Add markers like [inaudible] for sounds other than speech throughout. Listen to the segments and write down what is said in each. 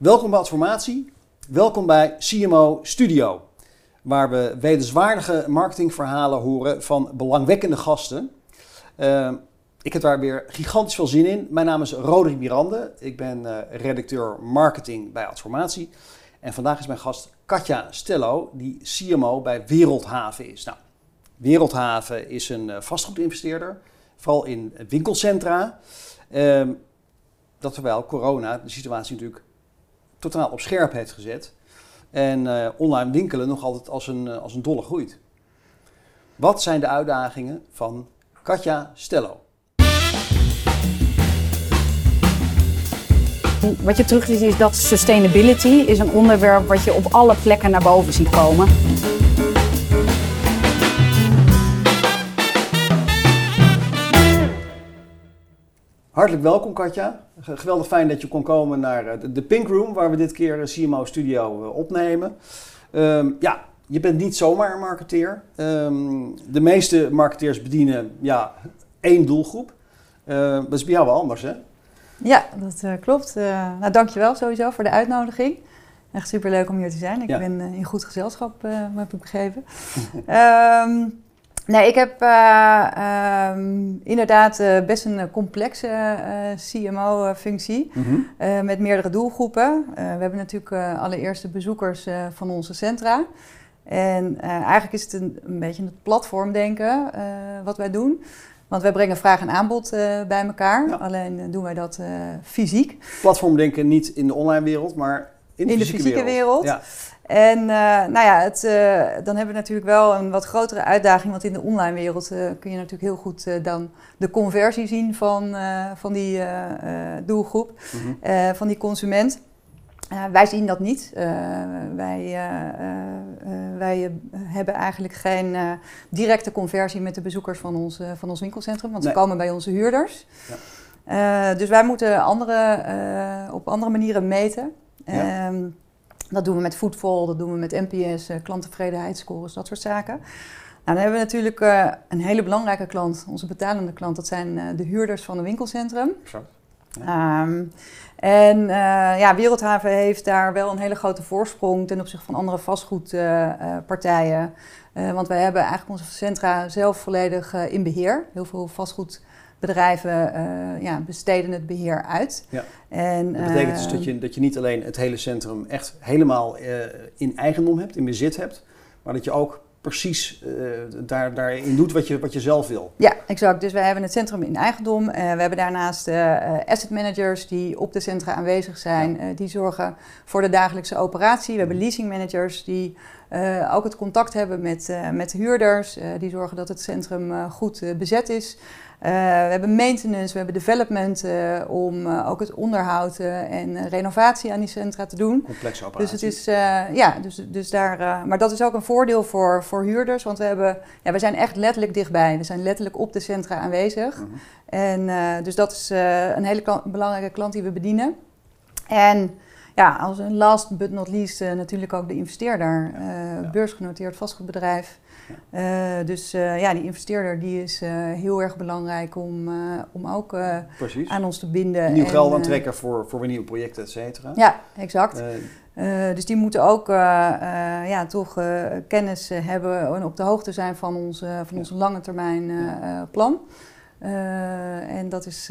Welkom bij Adformatie. Welkom bij CMO Studio. Waar we wetenswaardige marketingverhalen horen van belangwekkende gasten. Uh, ik heb daar weer gigantisch veel zin in. Mijn naam is Roderick Mirande. Ik ben uh, redacteur marketing bij Adformatie. En vandaag is mijn gast Katja Stello, die CMO bij Wereldhaven is. Nou, Wereldhaven is een uh, vastgoedinvesteerder, vooral in winkelcentra. Uh, dat terwijl corona de situatie natuurlijk totaal op scherp heeft gezet. En uh, online winkelen nog altijd als een, uh, als een dolle groeit. Wat zijn de uitdagingen van Katja Stello? Wat je terug ziet is dat sustainability is een onderwerp wat je op alle plekken naar boven ziet komen. Hartelijk welkom Katja. Geweldig fijn dat je kon komen naar de Pink Room, waar we dit keer CMO Studio opnemen. Um, ja, je bent niet zomaar een marketeer. Um, de meeste marketeers bedienen ja, één doelgroep. Uh, dat is bij jou wel anders, hè? Ja, dat uh, klopt. Uh, nou, dankjewel sowieso voor de uitnodiging. Echt superleuk om hier te zijn. Ik ja. ben in goed gezelschap, heb ik begrepen. um, [laughs] Nee, ik heb uh, um, inderdaad uh, best een complexe uh, CMO-functie mm -hmm. met meerdere doelgroepen. we hebben natuurlijk allereerst de bezoekers van onze centra. En eigenlijk is het een, een beetje het platformdenken wat wij doen. Want wij brengen vraag en aanbod bij elkaar. Ja. Alleen doen wij dat fysiek. Platformdenken niet in de online wereld, maar in de, in fysieke, wereld. wereld. Ja. En uh, nou ja, het, uh, dan hebben we natuurlijk wel een wat grotere uitdaging. Want in de online wereld uh, kun je natuurlijk heel goed dan de conversie zien van, van die doelgroep, mm -hmm. van die consument. wij zien dat niet. wij, wij hebben eigenlijk geen directe conversie met de bezoekers van ons, van ons winkelcentrum. Want nee. ze komen bij onze huurders. Ja. dus wij moeten andere, op andere manieren meten. Ja. Um, dat doen we met Foodfall, dat doen we met NPS, uh, klanttevredenheidsscores, dat soort zaken. Nou, dan hebben we natuurlijk uh, een hele belangrijke klant, onze betalende klant. Dat zijn uh, de huurders van een winkelcentrum. Exact. Ja. Um, en ja, Wereldhaven heeft daar wel een hele grote voorsprong ten opzichte van andere vastgoedpartijen. want wij hebben eigenlijk onze centra zelf volledig in beheer. Heel veel vastgoed bedrijven uh, ja, besteden het beheer uit. Ja. En, dat betekent dus dat je, dat je niet alleen het hele centrum echt helemaal uh, in eigendom hebt, in bezit hebt, maar dat je ook precies uh, daar, daarin doet wat je, wat je zelf wil. Ja, exact. Dus wij hebben het centrum in eigendom. we hebben daarnaast asset managers die op de centra aanwezig zijn. Ja. die zorgen voor de dagelijkse operatie. We hebben leasing managers die ook het contact hebben met, met huurders. die zorgen dat het centrum goed bezet is. Uh, we hebben maintenance, we hebben development uh, om uh, ook het onderhoud en renovatie aan die centra te doen. Complexe operatie. Dus het is, ja, dus, dus daar, maar dat is ook een voordeel voor, voor huurders, want we, hebben, ja, we zijn echt letterlijk dichtbij. We zijn letterlijk op de centra aanwezig. -huh. En dus dat is een hele belangrijke klant die we bedienen. En ja, als een last but not least natuurlijk ook de investeerder, ja. beursgenoteerd vastgoedbedrijf. Uh, dus uh, ja, die investeerder die is uh, heel erg belangrijk om, om ook aan ons te binden. Nieuw geld aantrekken voor, voor nieuwe projecten, et cetera. Ja, exact. dus die moeten ook ja, toch kennis hebben en op de hoogte zijn van, ons, van ja. onze lange termijn plan. en dat is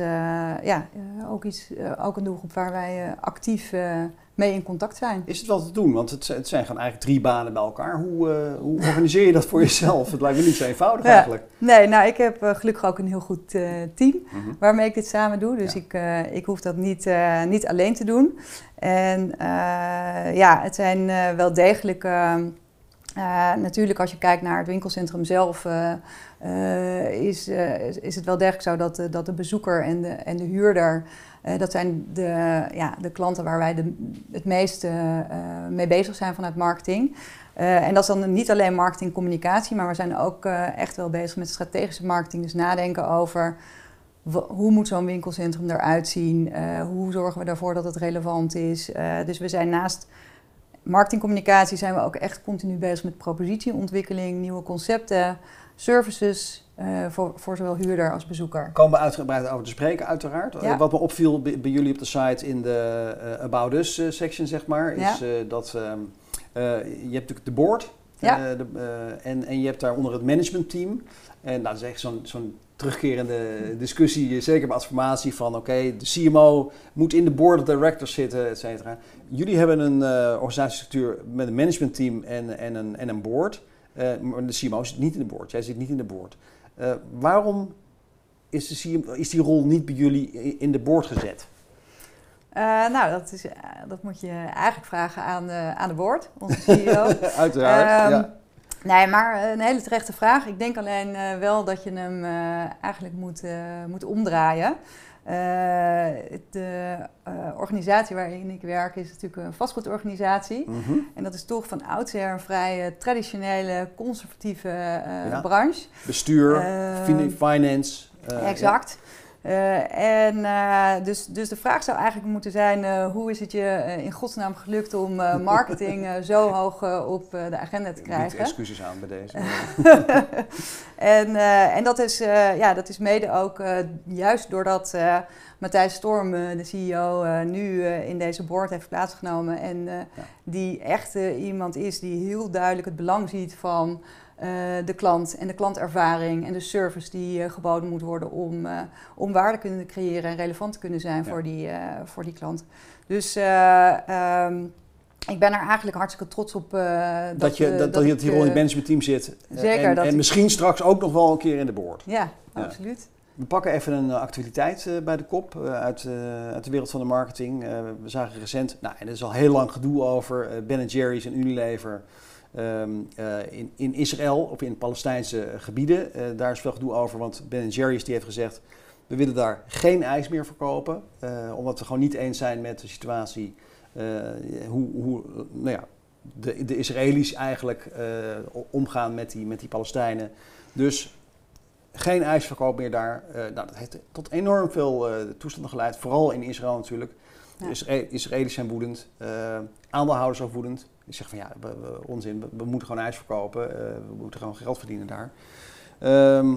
ja, ook, iets, ook een doelgroep waar wij actief mee in contact zijn. Is het wel te doen? Want het, het zijn gewoon eigenlijk drie banen bij elkaar. Hoe, uh, hoe organiseer je dat voor jezelf? Het lijkt me niet zo eenvoudig ja. eigenlijk. Nee, nou ik heb uh, gelukkig ook een heel goed uh, team mm -hmm. waarmee ik dit samen doe. Dus ja. ik, ik hoef dat niet, niet alleen te doen. En ja, het zijn wel degelijk... natuurlijk, als je kijkt naar het winkelcentrum zelf, is, is het wel degelijk zo dat, dat de bezoeker en de, en de huurder uh, dat zijn de, ja, de klanten waar wij de, het meest uh, mee bezig zijn vanuit marketing. Uh, en dat is dan niet alleen marketing communicatie, maar we zijn ook echt wel bezig met strategische marketing. Dus nadenken over hoe moet zo'n winkelcentrum eruit zien? hoe zorgen we ervoor dat het relevant is? dus we zijn naast marketingcommunicatie zijn we ook echt continu bezig met propositieontwikkeling, nieuwe concepten, services voor, voor zowel huurder als bezoeker. Komen we uitgebreid over te spreken, uiteraard. Ja. wat me opviel bij, bij jullie op de site in de uh, About Us section, zeg maar, is Ja. dat ehm, je hebt natuurlijk de board. Ja. eh, de, eh, en, en je hebt daaronder het managementteam. En nou, dat is echt zo'n zo'n terugkerende discussie, eh, zeker bij adformatie, van oké, de CMO moet in de board of directors zitten, et cetera. Jullie hebben een eh, organisatiestructuur met een managementteam en, en, een, en een board. Eh, maar de CMO zit niet in de board. Jij zit niet in de board. Eh, waarom is, de is die rol niet bij jullie in de board gezet? Eh, nou, dat, is, eh, dat moet je eigenlijk vragen aan de, aan de board, onze CEO. [laughs] Uiteraard. Ehm, ja. Nee, maar een hele terechte vraag. Ik denk alleen wel dat je hem eigenlijk moet, moet omdraaien. Eh, de eh, organisatie waarin ik werk is natuurlijk een vastgoedorganisatie. Mhm. En dat is toch van oudsher een vrij eh, traditionele, conservatieve eh, Ja. branche. Bestuur, fin- finance. eh, exact. Eh, en eh, dus, dus de vraag zou eigenlijk moeten zijn: eh, hoe is het je in godsnaam gelukt om [laughs] marketing zo hoog op de agenda te krijgen? Niet excuses aan bij deze. [laughs] en, en dat is, ja, dat is mede ook juist doordat Matthijs Storm, de CEO, nu in deze board heeft plaatsgenomen. En die echt iemand is die heel duidelijk het belang ziet van de klant en de klantervaring en de service die eh, geboden moet worden om, eh, om waarde te kunnen creëren en relevant te kunnen zijn Ja. voor, die, eh, voor die klant. Dus eh, ehm, ik ben er eigenlijk hartstikke trots op. eh, dat, je, eh, dat, dat je rol in het eh, managementteam zit. eh, zeker, En, dat en ik- misschien straks ook nog wel een keer in de board. Ja, Ja. absoluut. We pakken even een eh, actualiteit eh, bij de kop eh, uit, eh, uit de wereld van de marketing. Eh, we zagen recent, nou, en er is al heel lang gedoe over, eh, Ben Jerry's en Unilever ehm, eh, in, in Israël of in Palestijnse gebieden. Eh, daar is veel gedoe over, want Ben Jerry's die heeft gezegd, we willen daar geen ijs meer verkopen. eh, omdat we gewoon niet eens zijn met de situatie, hoe, hoe nou ja, de, de Israëli's eigenlijk omgaan met die, met die Palestijnen. Dus geen ijsverkoop meer daar. Eh, nou, dat heeft tot enorm veel eh, toestanden geleid. Vooral in Israël natuurlijk. De Ja. Isra- Israëli's zijn woedend. eh, aandeelhouders ook woedend. Die zeggen van ja, we, we- onzin. We, we moeten gewoon ijs verkopen. eh, we moeten gewoon geld verdienen daar. Ehm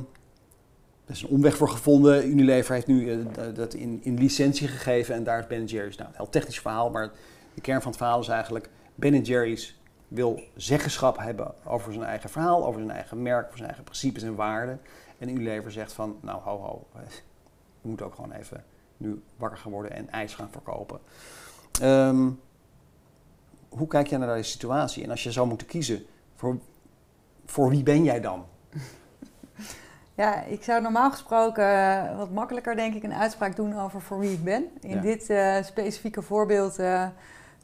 er is een omweg voor gevonden. Unilever heeft nu eh, dat in, in licentie gegeven. En daar is Ben Jerry's. Nou, een heel technisch verhaal. Maar de kern van het verhaal is eigenlijk... Ben Jerry's wil zeggenschap hebben over zijn eigen verhaal. Over zijn eigen merk. Over zijn eigen principes en waarden. En Unilever zegt van, nou ho ho, we moeten ook gewoon even nu wakker gaan worden en ijs gaan verkopen. Ehm, hoe kijk jij naar deze situatie? En als je zou moeten kiezen, voor, voor wie ben jij dan? [laughs] Ja, ik zou normaal gesproken eh, wat makkelijker denk ik een uitspraak doen over voor wie ik ben. In Ja. dit eh, specifieke voorbeeld eh,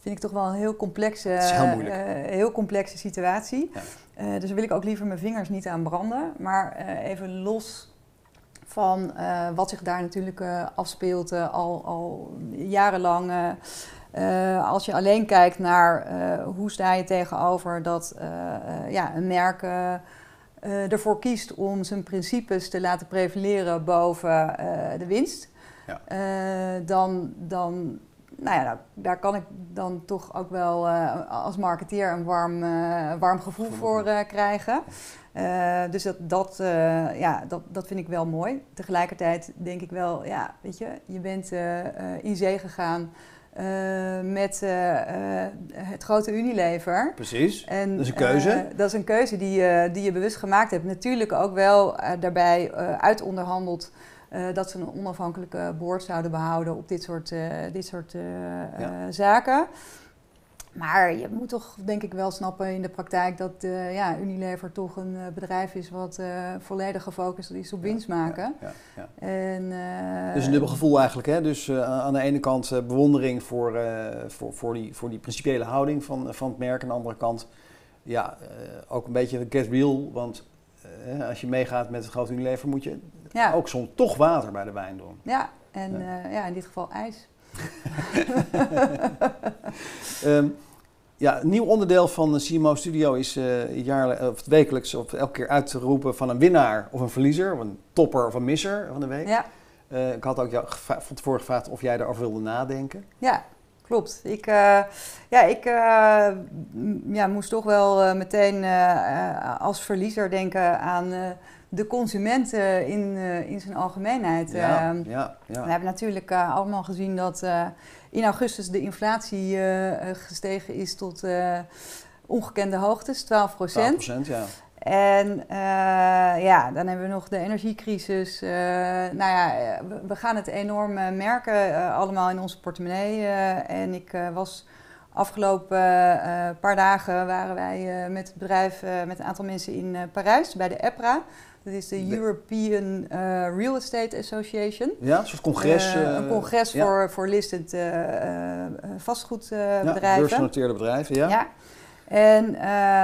vind ik toch wel een heel complexe, heel eh, heel complexe situatie. Ja. Eh, dus daar wil ik ook liever mijn vingers niet aan branden. Maar eh, even los van wat zich daar natuurlijk afspeelt al, al jarenlang. als je alleen kijkt naar hoe sta je tegenover dat ja, een merk ervoor kiest om zijn principes te laten prevaleren boven de winst, Ja. dan, dan nou ja, daar, kan ik dan toch ook wel eh, als marketeer een warm, eh, warm gevoel voor eh, krijgen. Dus dat, dat, ja, dat, dat vind ik wel mooi. Tegelijkertijd denk ik wel, ja, weet je, je bent in zee gegaan met het grote Unilever. Precies. En, Dat is een keuze. dat is een keuze die, je die je bewust gemaakt hebt. Natuurlijk ook wel daarbij uitonderhandeld eh, dat ze een onafhankelijke board zouden behouden op dit soort, eh, dit soort eh, Ja. zaken. Maar je moet toch denk ik wel snappen in de praktijk dat ja, Unilever toch een bedrijf is wat volledig gefocust is op winst maken. Ja, ja. En, Dus een dubbel gevoel eigenlijk. Hè? Dus aan de ene kant bewondering voor, voor, voor, die, voor die principiële houding van, van het merk. Aan de andere kant ja, ook een beetje get real. Want als je meegaat met het grote Unilever moet je ja, ook soms toch water bij de wijn doen. ja, en Ja. ja. ja, in dit geval ijs. [laughs] Ehm, ja, een nieuw onderdeel van de CMO Studio is eh jaarlijks, of wekelijks of elke keer uit te roepen van een winnaar of een verliezer, of een topper of een misser van de week. Ja. Eh, ik had ook jou van tevoren gevraagd of jij daarover wilde nadenken. Ja, klopt. Ik, eh, ja, ik eh, ja, moest toch wel eh, meteen eh, eh, als verliezer denken aan eh, de consument eh, in, eh, in zijn algemeenheid. Ja, Ehm, ja, ja. We hebben natuurlijk eh, allemaal gezien dat eh, in augustus de inflatie gestegen is tot ongekende hoogtes, 12 procent. 12%, ja. En ja, dan hebben we nog de energiecrisis. Nou ja, we, gaan het enorm merken, allemaal in onze portemonnee. en ik was afgelopen paar dagen waren wij met het bedrijf, met een aantal mensen in Parijs bij de EPRA. Dat is de De- European eh, Real Estate Association. Ja, een soort congres. Eh, eh, een congres ja. voor, voor listed eh, eh, ja, vastgoedbedrijven. beursgenoteerde bedrijven, ja. Ja. En eh,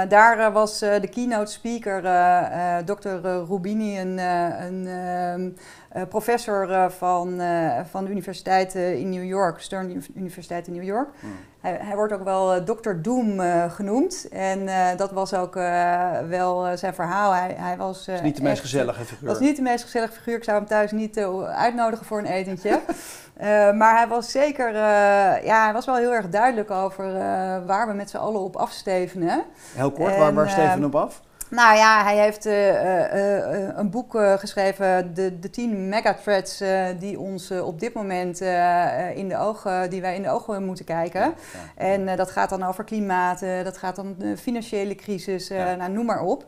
daar eh, was eh, de keynote speaker eh Dr. Rubini, een, een ehm, eh, professor van, van de universiteit in New York, Stern Uni- Universiteit in New York. Hij, hij wordt ook wel Dr. Doom genoemd. En dat was ook wel zijn verhaal. Hij, hij was, is niet de meest gezellige figuur. was niet de meest gezellige figuur. Ik zou hem thuis niet uitnodigen voor een etentje. [laughs] Eh, maar hij was zeker, eh, ja, hij was wel heel erg duidelijk over eh, waar we met z'n allen op afstevenen. Heel kort, waar, En, waar steven we op af? Nou ja, hij heeft een boek geschreven, de, de 10 megathreads die ons op dit moment in de ogen, die wij in de ogen moeten kijken. Ja, En dat gaat dan over klimaat, dat gaat om de financiële crisis, Ja. nou, noem maar op.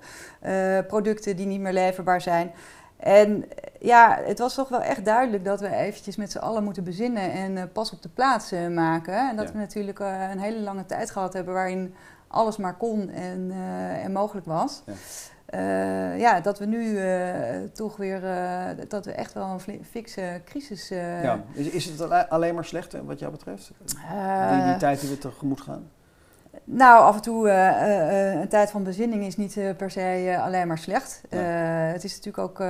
Producten die niet meer leverbaar zijn. En ja, het was toch wel echt duidelijk dat we eventjes met z'n allen moeten bezinnen en eh, pas op de plaats eh, maken. En dat Ja. we natuurlijk eh, een hele lange tijd gehad hebben waarin alles maar kon en, en mogelijk was. Ja. Ja, dat we nu toch weer, dat we echt wel een fikse crisis... ja. Is, is het alle- alleen maar slecht wat jou betreft? die, die tijd die we tegemoet gaan? Nou, af en toe eh, eh, eh, een tijd van bezinning is niet per se alleen maar slecht. Het is natuurlijk ook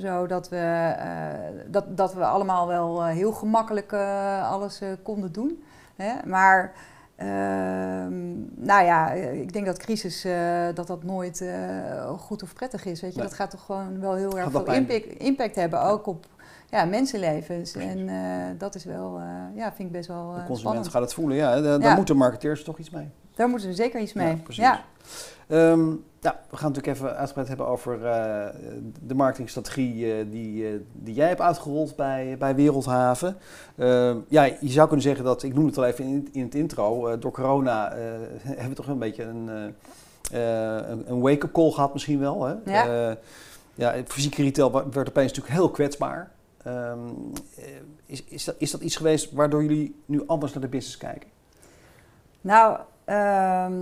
zo dat we, dat, dat we allemaal wel heel gemakkelijk alles konden doen. Hè? Maar ehm, nou ja, ik denk dat crisis dat dat nooit goed of prettig is. Weet je? Nee. Dat gaat toch gewoon wel heel erg veel impact, impact hebben, ook op ja, mensenlevens. Precies. En eh, dat is wel, eh, ja, vind ik best wel De eh, consument spannend. gaat het voelen, ja. Daar, Ja. moeten marketeers toch iets mee. Daar moeten we zeker iets mee. Ja, precies. Ehm, nou, we gaan natuurlijk even uitgebreid hebben over de marketingstrategie die, die jij hebt uitgerold bij, bij Wereldhaven. Ehm, ja, je zou kunnen zeggen dat, ik noemde het al even in, in het intro, door corona [laughs] hebben we toch een beetje een, een, een wake-up call gehad misschien wel. Hè? Ja. Ja, fysieke retail werd opeens natuurlijk heel kwetsbaar. Ehm, eh, is, is, dat, is dat iets geweest waardoor jullie nu anders naar de business kijken? Nou, ehm,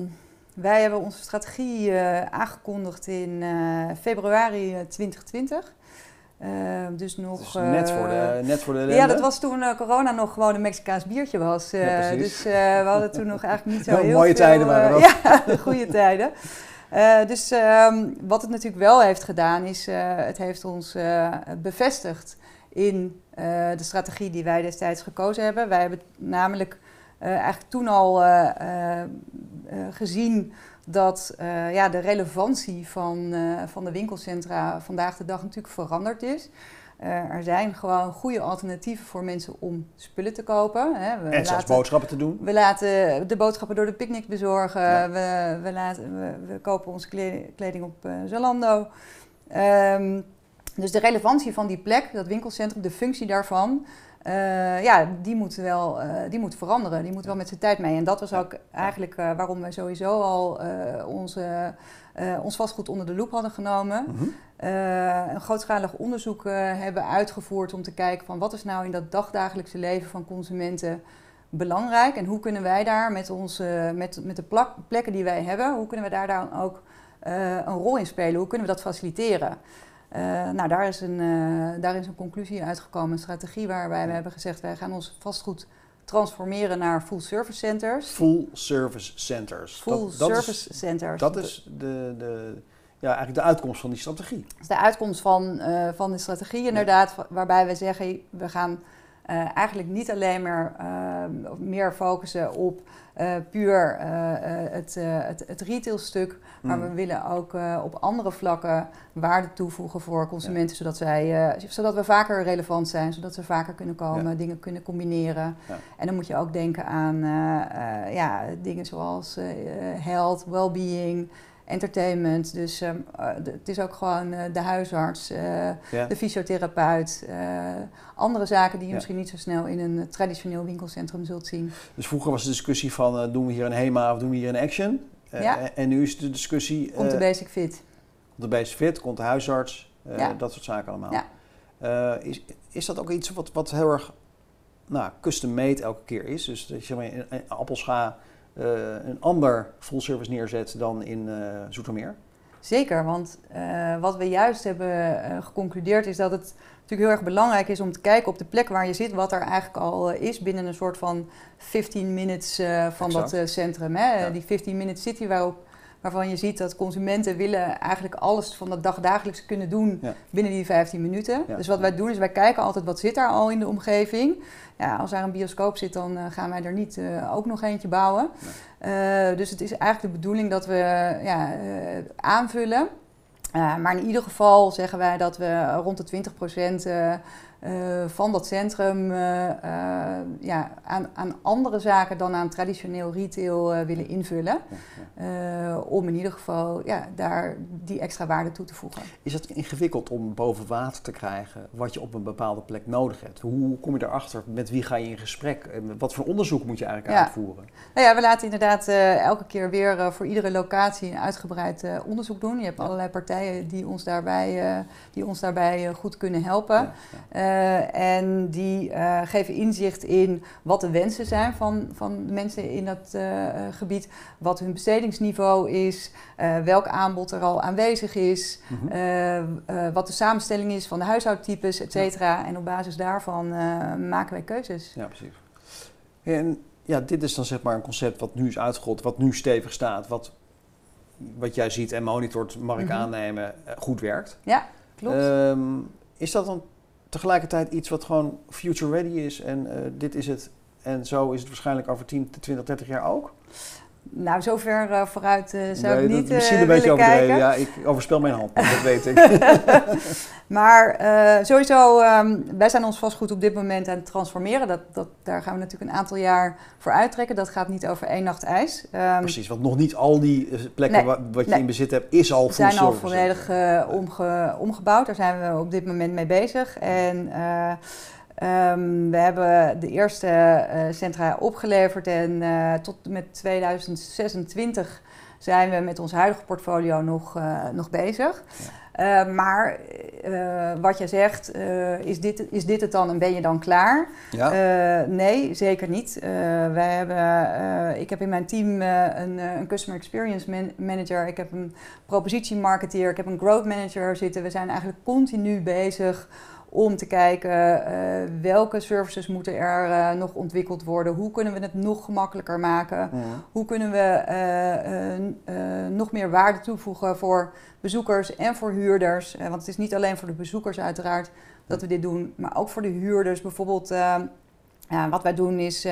wij hebben onze strategie eh, aangekondigd in eh, februari eh, 2020. Ehm, dus nog. Dus net, voor de, net voor de ellende. ja, dat was toen corona nog gewoon een Mexicaans biertje was. Ja, dus we hadden toen nog eigenlijk niet [laughs] zo Heel mooie veel, tijden waren dat. [laughs] Ja, de goede tijden. Dus wat het natuurlijk wel heeft gedaan, is uh, het heeft ons uh, bevestigd in uh, de strategie die wij destijds gekozen hebben. Wij hebben namelijk uh, eigenlijk toen al gezien dat ja, de relevantie van, van de winkelcentra vandaag de dag natuurlijk veranderd is. Uh, er zijn gewoon goede alternatieven voor mensen om spullen te kopen. Hè. We en zelfs boodschappen te doen. We laten de boodschappen door de picknick bezorgen. Ja. We, we, laten, we, we, kopen onze kleding op uh, Zalando. Um, dus de relevantie van die plek, dat winkelcentrum, de functie daarvan... Uh, ja, die moet wel uh, die moet veranderen. Die moet wel met zijn tijd mee. En dat was ook eigenlijk uh, waarom wij sowieso al onze, ons vastgoed onder de loep hadden genomen. Mm -hmm. een grootschalig onderzoek hebben uitgevoerd om te kijken van wat is nou in dat dagdagelijkse leven van consumenten belangrijk. En hoe kunnen wij daar met, onze, met, met de plekken die wij hebben, hoe kunnen we daar dan ook een rol in spelen? Hoe kunnen we dat faciliteren? Uh, nou, daar is, een, uh, daar is een conclusie uitgekomen, een strategie waarbij we hebben gezegd... wij gaan ons vastgoed transformeren naar full service centers. Full service centers. Full dat, dat service is, centers. Dat is de, de, ja, eigenlijk de uitkomst van die strategie. Dat is de uitkomst van, uh, van de strategie inderdaad, ja. waarbij we zeggen... we gaan eigenlijk niet alleen maar meer focussen op uh, puur het, het, het retailstuk. Maar mm. we willen ook op andere vlakken waarde toevoegen voor consumenten. Ja. Zodat, zij, zodat we vaker relevant zijn. Zodat ze vaker kunnen komen, ja. dingen kunnen combineren. Ja. En dan moet je ook denken aan ja, dingen zoals health, well-being. Entertainment. Dus ehm, eh, het is ook gewoon eh, de huisarts, eh, Ja. de fysiotherapeut. andere zaken die je Ja. misschien niet zo snel in een traditioneel winkelcentrum zult zien. Dus vroeger was de discussie van doen we hier een HEMA of doen we hier een Action? Ja. en- nu is de discussie... Komt de basic fit. de basic fit, komt de huisarts, dat soort zaken allemaal. Ja. Is, is dat ook iets wat, wat heel erg nou, custom-made elke keer is? Dus dat je zeg maar, Appelscha eh, een ander full service neerzet dan in eh Zoetermeer? Zeker, want eh, wat we juist hebben eh, geconcludeerd is dat het natuurlijk heel erg belangrijk is om te kijken op de plek waar je zit, wat er eigenlijk al eh, is binnen een soort van 15 minutes eh, van Exact. dat eh, centrum. Hè? Ja. Die 15 minute city waarop, waarvan je ziet dat consumenten willen eigenlijk alles van dat dagdagelijks kunnen doen Ja. binnen die 15 minuten. Ja. Dus wat wij doen is wij kijken altijd wat zit daar al in de omgeving. Ja, als er een bioscoop zit, dan eh, gaan wij er niet eh, ook nog eentje bouwen. Eh, dus het is eigenlijk de bedoeling dat we ja, aanvullen. Maar in ieder geval zeggen wij dat we rond de 20% uh, uh, van dat centrum uh, ja, aan, aan, andere zaken dan aan traditioneel retail willen invullen. Om in ieder geval ja, daar die extra waarde toe te voegen. Is het ingewikkeld om boven water te krijgen wat je op een bepaalde plek nodig hebt? Hoe kom je erachter? Met wie ga je in gesprek? Wat voor onderzoek moet je eigenlijk ja. uitvoeren? Nou ja, we laten inderdaad elke keer weer voor iedere locatie een uitgebreid onderzoek doen. Je hebt allerlei partijen die ons daarbij, die ons daarbij goed kunnen helpen. Ja, ja. En die geven inzicht in wat de wensen zijn van, van de mensen in dat gebied. Wat hun bestedingsniveau is. welk aanbod er al aanwezig is. Mm -hmm. wat de samenstelling is van de huishoudtypes, et cetera. Ja. En op basis daarvan maken wij keuzes. Ja, precies. En ja, dit is dan zeg maar een concept wat nu is uitgerold, wat nu stevig staat, wat, wat jij ziet en monitort, mag ik mm -hmm. aannemen, goed werkt. Ja, klopt. Um, is dat dan tegelijkertijd iets wat gewoon future ready is en uh, dit is het en zo is het waarschijnlijk over 10, 20, 30 jaar ook? Nou, zover uh, vooruit uh, zou nee, ik niet dat, Misschien een beetje overdreven. kijken. Ja, ik overspel mijn hand, dat [laughs] weet ik. [laughs] maar sowieso, um, wij zijn ons vastgoed op dit moment aan het transformeren. Dat, dat, daar gaan we natuurlijk een aantal jaar voor uittrekken. Dat gaat niet over één nacht ijs. Um, Precies, want nog niet al die eh, plekken nee, wat, wat je nee. in bezit hebt, is al zijn al volledig omge, omgebouwd. Daar zijn we op dit moment mee bezig. En Um, we hebben de eerste uh, centra opgeleverd en uh, tot met 2026 zijn we met ons huidige portfolio nog, uh, nog bezig. Ja. maar wat je zegt, is, dit, is dit het dan en ben je dan klaar? Ja. nee, zeker niet. wij hebben, ik heb in mijn team een, een Customer Experience man manager, ik heb een propositiemarketeer, ik heb een growth manager zitten. We zijn eigenlijk continu bezig om te kijken uh, welke services moeten er uh, nog ontwikkeld worden. Hoe kunnen we het nog gemakkelijker maken? Ja. Hoe kunnen we uh, nog meer waarde toevoegen voor bezoekers en voor huurders? want het is niet alleen voor de bezoekers uiteraard dat we dit doen, maar ook voor de huurders. Bijvoorbeeld, ja, wat wij doen is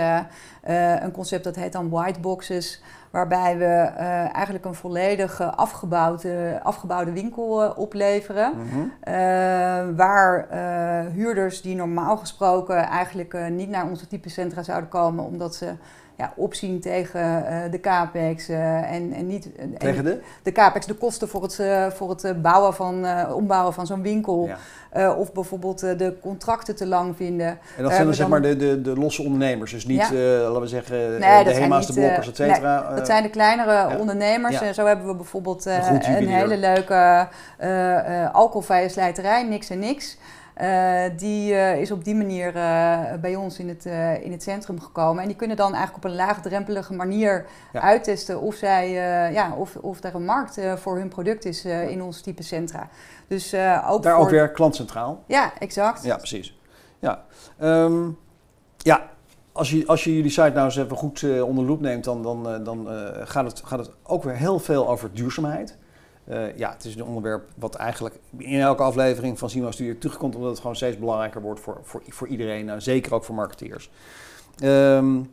een concept dat heet dan white boxes waarbij we uh, eigenlijk een volledig uh, afgebouwde, afgebouwde winkel uh, opleveren. Mhm. Mm -hmm. waar huurders die normaal gesproken eigenlijk niet naar onze type centra zouden komen, omdat ze ja, opzien tegen de capex en, en niet tegen de? de capex, de kosten voor het, voor het bouwen van, ombouwen van zo'n winkel. Ja. Of bijvoorbeeld de contracten te lang vinden. En dat zijn dan zeg maar de, de, de losse ondernemers, dus niet, ja. laten we zeggen, nee, de HEMA's, de blokkers, et cetera. Nee, dat zijn de kleinere ja. ondernemers. En zo hebben we bijvoorbeeld een, een hele leuke alcoholvrije slijterij, niks en niks. Uh, die uh, is op die manier uh, bij ons in het, in het centrum gekomen. En die kunnen dan eigenlijk op een laagdrempelige manier ja. uittesten of, zij, ja, of, of er een markt voor hun product is in ons type centra. Dus, ook Daar voor... ook weer klantcentraal. Ja, exact. Ja, precies. Ja, um, ja als, je, als je jullie site nou eens even goed onder loep neemt, dan, dan, dan gaat, het, gaat het ook weer heel veel over duurzaamheid. Uh, ja, het is een onderwerp wat eigenlijk in elke aflevering van Simo Studio terugkomt, omdat het gewoon steeds belangrijker wordt voor, voor, voor iedereen, zeker ook voor marketeers. Um,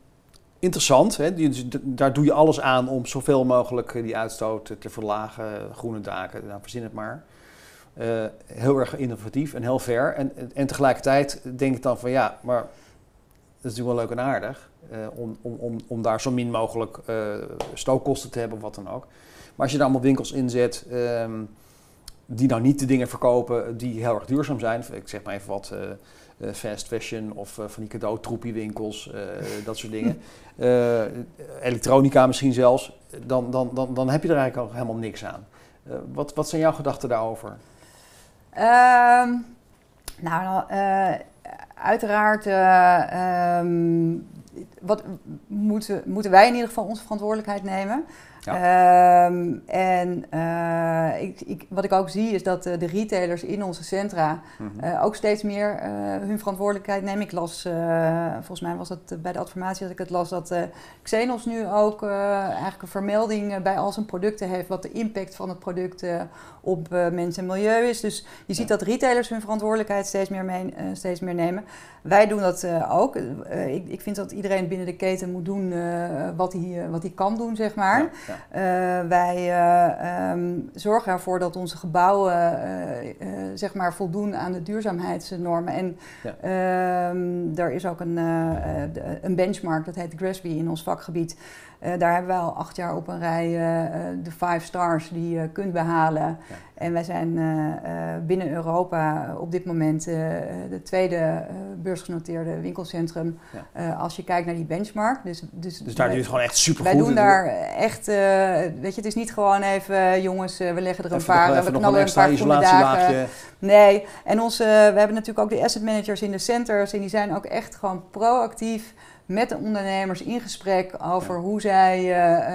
interessant, hè? Die, daar doe je alles aan om zoveel mogelijk die uitstoot te verlagen, groene daken, nou, verzin het maar. Uh, heel erg innovatief en heel ver. En, en tegelijkertijd denk ik dan van ja, maar dat is natuurlijk wel leuk en aardig. eh, om, om, om, om daar zo min mogelijk eh, stookkosten te hebben of wat dan ook. Maar als je daar allemaal winkels inzet ehm, die nou niet de dingen verkopen die heel erg duurzaam zijn. Ik zeg maar even wat eh, fast fashion of van die cadeautroepiewinkels, dat soort dingen. [laughs] Elektronica misschien zelfs. Dan, dan, dan, dan heb je er eigenlijk al helemaal niks aan. Wat, wat zijn jouw gedachten daarover? Ehm, nou, uiteraard eh, ehm, wat, moeten, moeten wij in ieder geval onze verantwoordelijkheid nemen. Ehm, en eh, ik, ik, wat ik ook zie is dat eh, de retailers in onze centra Mhm. eh, ook steeds meer hun verantwoordelijkheid nemen. Ik las, volgens mij was het bij de adformatie dat ik het las, dat Xenos nu ook eigenlijk een vermelding bij al zijn producten heeft wat de impact van het product op mens en milieu is. Dus je ziet Ja. dat retailers hun verantwoordelijkheid steeds meer, mee, steeds meer nemen. Wij doen dat ook. Ik, ik vind dat iedereen binnen de keten moet doen wat, hij, wat hij kan doen, zeg maar. Ja, wij uh, um, zorgen ervoor dat onze gebouwen uh, zeg maar voldoen aan de duurzaamheidsnormen. En ja. um, er is ook een, een, benchmark, dat heet GRESB in ons vakgebied. Daar hebben wij al acht jaar op een rij de five stars die je kunt behalen. Ja. En wij zijn binnen Europa op dit moment de tweede beursgenoteerde winkelcentrum ja. als je kijkt naar die benchmark. Dus, dus, dus daar doe je het gewoon echt super wij doen daar echt, weet je, het is niet gewoon even, jongens, we leggen er een even paar, nog, we knallen een paar groene daken. Nee, en onze, we hebben natuurlijk ook de asset managers in de centers en die zijn ook echt gewoon proactief met de ondernemers in gesprek over ja. hoe zij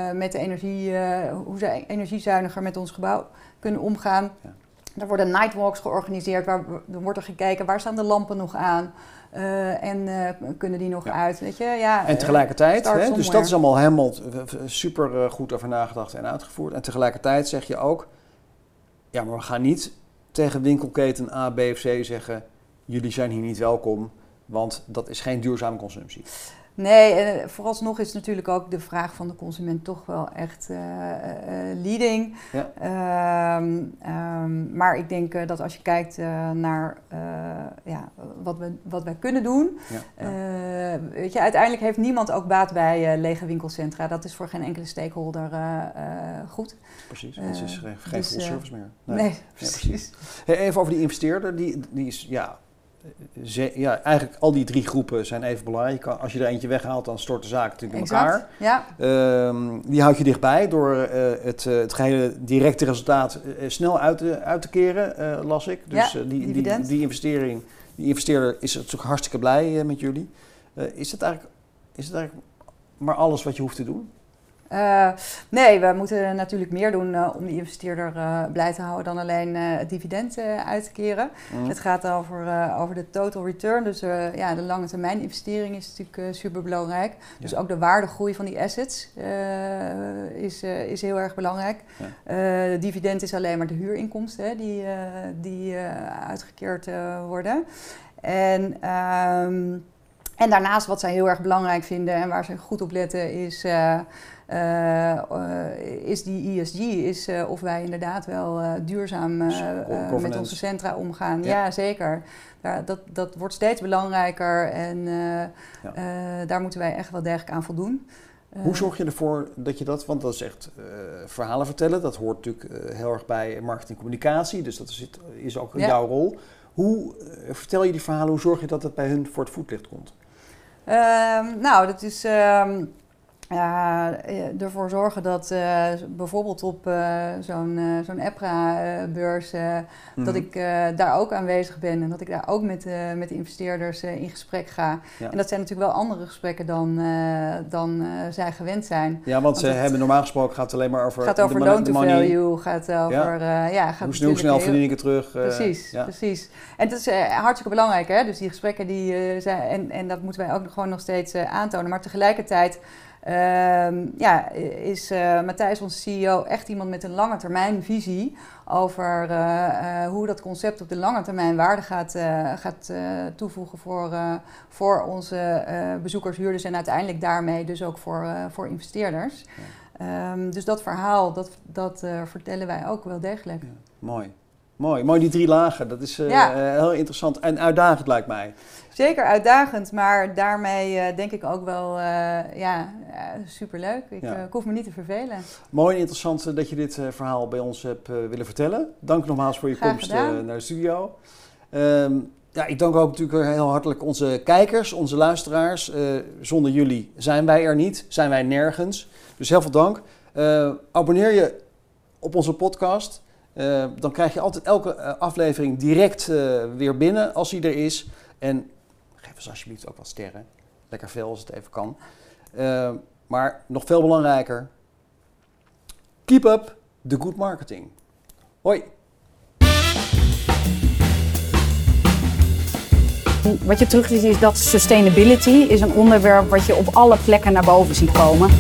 uh, met de energie, uh, hoe zij energiezuiniger met ons gebouw kunnen omgaan. Ja. Er worden nightwalks georganiseerd, waar er wordt er gekeken waar staan de lampen nog aan. Uh, en kunnen die nog ja. uit, weet je? Ja, en tegelijkertijd, hè, dus dat is allemaal helemaal super goed over nagedacht en uitgevoerd. En tegelijkertijd zeg je ook, ja, maar we gaan niet tegen winkelketen A, B of C zeggen, jullie zijn hier niet welkom, want dat is geen duurzame consumptie. Nee, en vooralsnog is natuurlijk ook de vraag van de consument toch wel echt uh, uh, leading. Ja. Um, um, maar ik denk dat als je kijkt naar ja, wat, we, wat wij kunnen doen, ja, ja. weet je, uiteindelijk heeft niemand ook baat bij lege winkelcentra. Dat is voor geen enkele stakeholder goed. Precies, het is geen, dus, service meer. Nee, nee precies. Hey, even over die investeerder, die, die is ja, ja, eigenlijk al die drie groepen zijn even belangrijk. Als je er eentje weghaalt, dan stort de zaak natuurlijk in elkaar. Ja. Um, die houd je dichtbij door uh, het, uh, het gehele directe resultaat uh, snel uit, te, uit te keren, las ik. Dus ja, die, die, die, investering, die investeerder is natuurlijk hartstikke blij met jullie. is, het eigenlijk, is het eigenlijk maar alles wat je hoeft te doen? Uh, nee, we moeten natuurlijk meer doen uh, om die investeerder uh, blij te houden dan alleen het dividend uit te keren. Mm. Het gaat over, over de total return. Dus ja, de lange termijn investering is natuurlijk super belangrijk. Ja. Dus ook de waardegroei van die assets is, is heel erg belangrijk. Ja. dividend is alleen maar de huurinkomsten hè, die, die uitgekeerd worden. En. Um, en daarnaast wat zij heel erg belangrijk vinden en waar ze goed op letten is, uh, uh, uh, is die ESG. Is of wij inderdaad wel duurzaam met onze centra omgaan. Ja, ja zeker. Daar, dat, dat wordt steeds belangrijker en ja. daar moeten wij echt wel degelijk aan voldoen. Hoe zorg je ervoor dat je dat, want dat is echt verhalen vertellen, dat hoort natuurlijk heel erg bij marketing en communicatie, dus dat is, is ook ja. jouw rol. Hoe vertel je die verhalen, hoe zorg je dat het bij hun voor het voetlicht komt? Uh, nou, dat is uh, uh, ervoor zorgen dat uh, bijvoorbeeld op zo'n zo'n EPRA-beurs, mm -hmm. dat ik daar ook aanwezig ben en dat ik daar ook met, met de investeerders in gesprek ga. Ja. En dat zijn natuurlijk wel andere gesprekken dan, dan zij gewend zijn. Ja, want, want ze het, hebben normaal gesproken gaat het alleen maar over. gaat over de loan to value, gaat over. Ja. ja gaat hoe, snel, hoe snel verdien ik het terug? precies, ja. precies. En dat is hartstikke belangrijk, hè? Dus die gesprekken die zijn, en, en dat moeten wij ook gewoon nog steeds aantonen. Maar tegelijkertijd. Uh, ja, is uh, Matthijs, onze CEO, echt iemand met een lange termijn visie over uh, uh, hoe dat concept op de lange termijn waarde gaat, gaat toevoegen voor, voor onze bezoekers, huurders en uiteindelijk daarmee dus ook voor, voor investeerders. Ja. Um, dus dat verhaal, dat, dat vertellen wij ook wel degelijk. Ja, mooi. Mooi, mooi die drie lagen. Dat is eh, Ja. eh, heel interessant en uitdagend lijkt mij. Zeker uitdagend, maar daarmee eh, denk ik ook wel eh, ja, eh, superleuk. Ik, Ja. ik hoef me niet te vervelen. Mooi en interessant dat je dit verhaal bij ons hebt willen vertellen. Dank nogmaals voor je Graag komst naar de studio. Ehm, ja, ik dank ook natuurlijk heel hartelijk onze kijkers, onze luisteraars. Zonder jullie zijn wij er niet, zijn wij nergens. Dus heel veel dank. Abonneer je op onze podcast. Dan krijg je altijd elke aflevering direct weer binnen als die er is. En ons alsjeblieft ook wat sterren. Lekker veel als het even kan. Eh, maar nog veel belangrijker, keep up the good marketing. Hoi! Wat je terug ziet is dat sustainability is een onderwerp wat je op alle plekken naar boven ziet komen.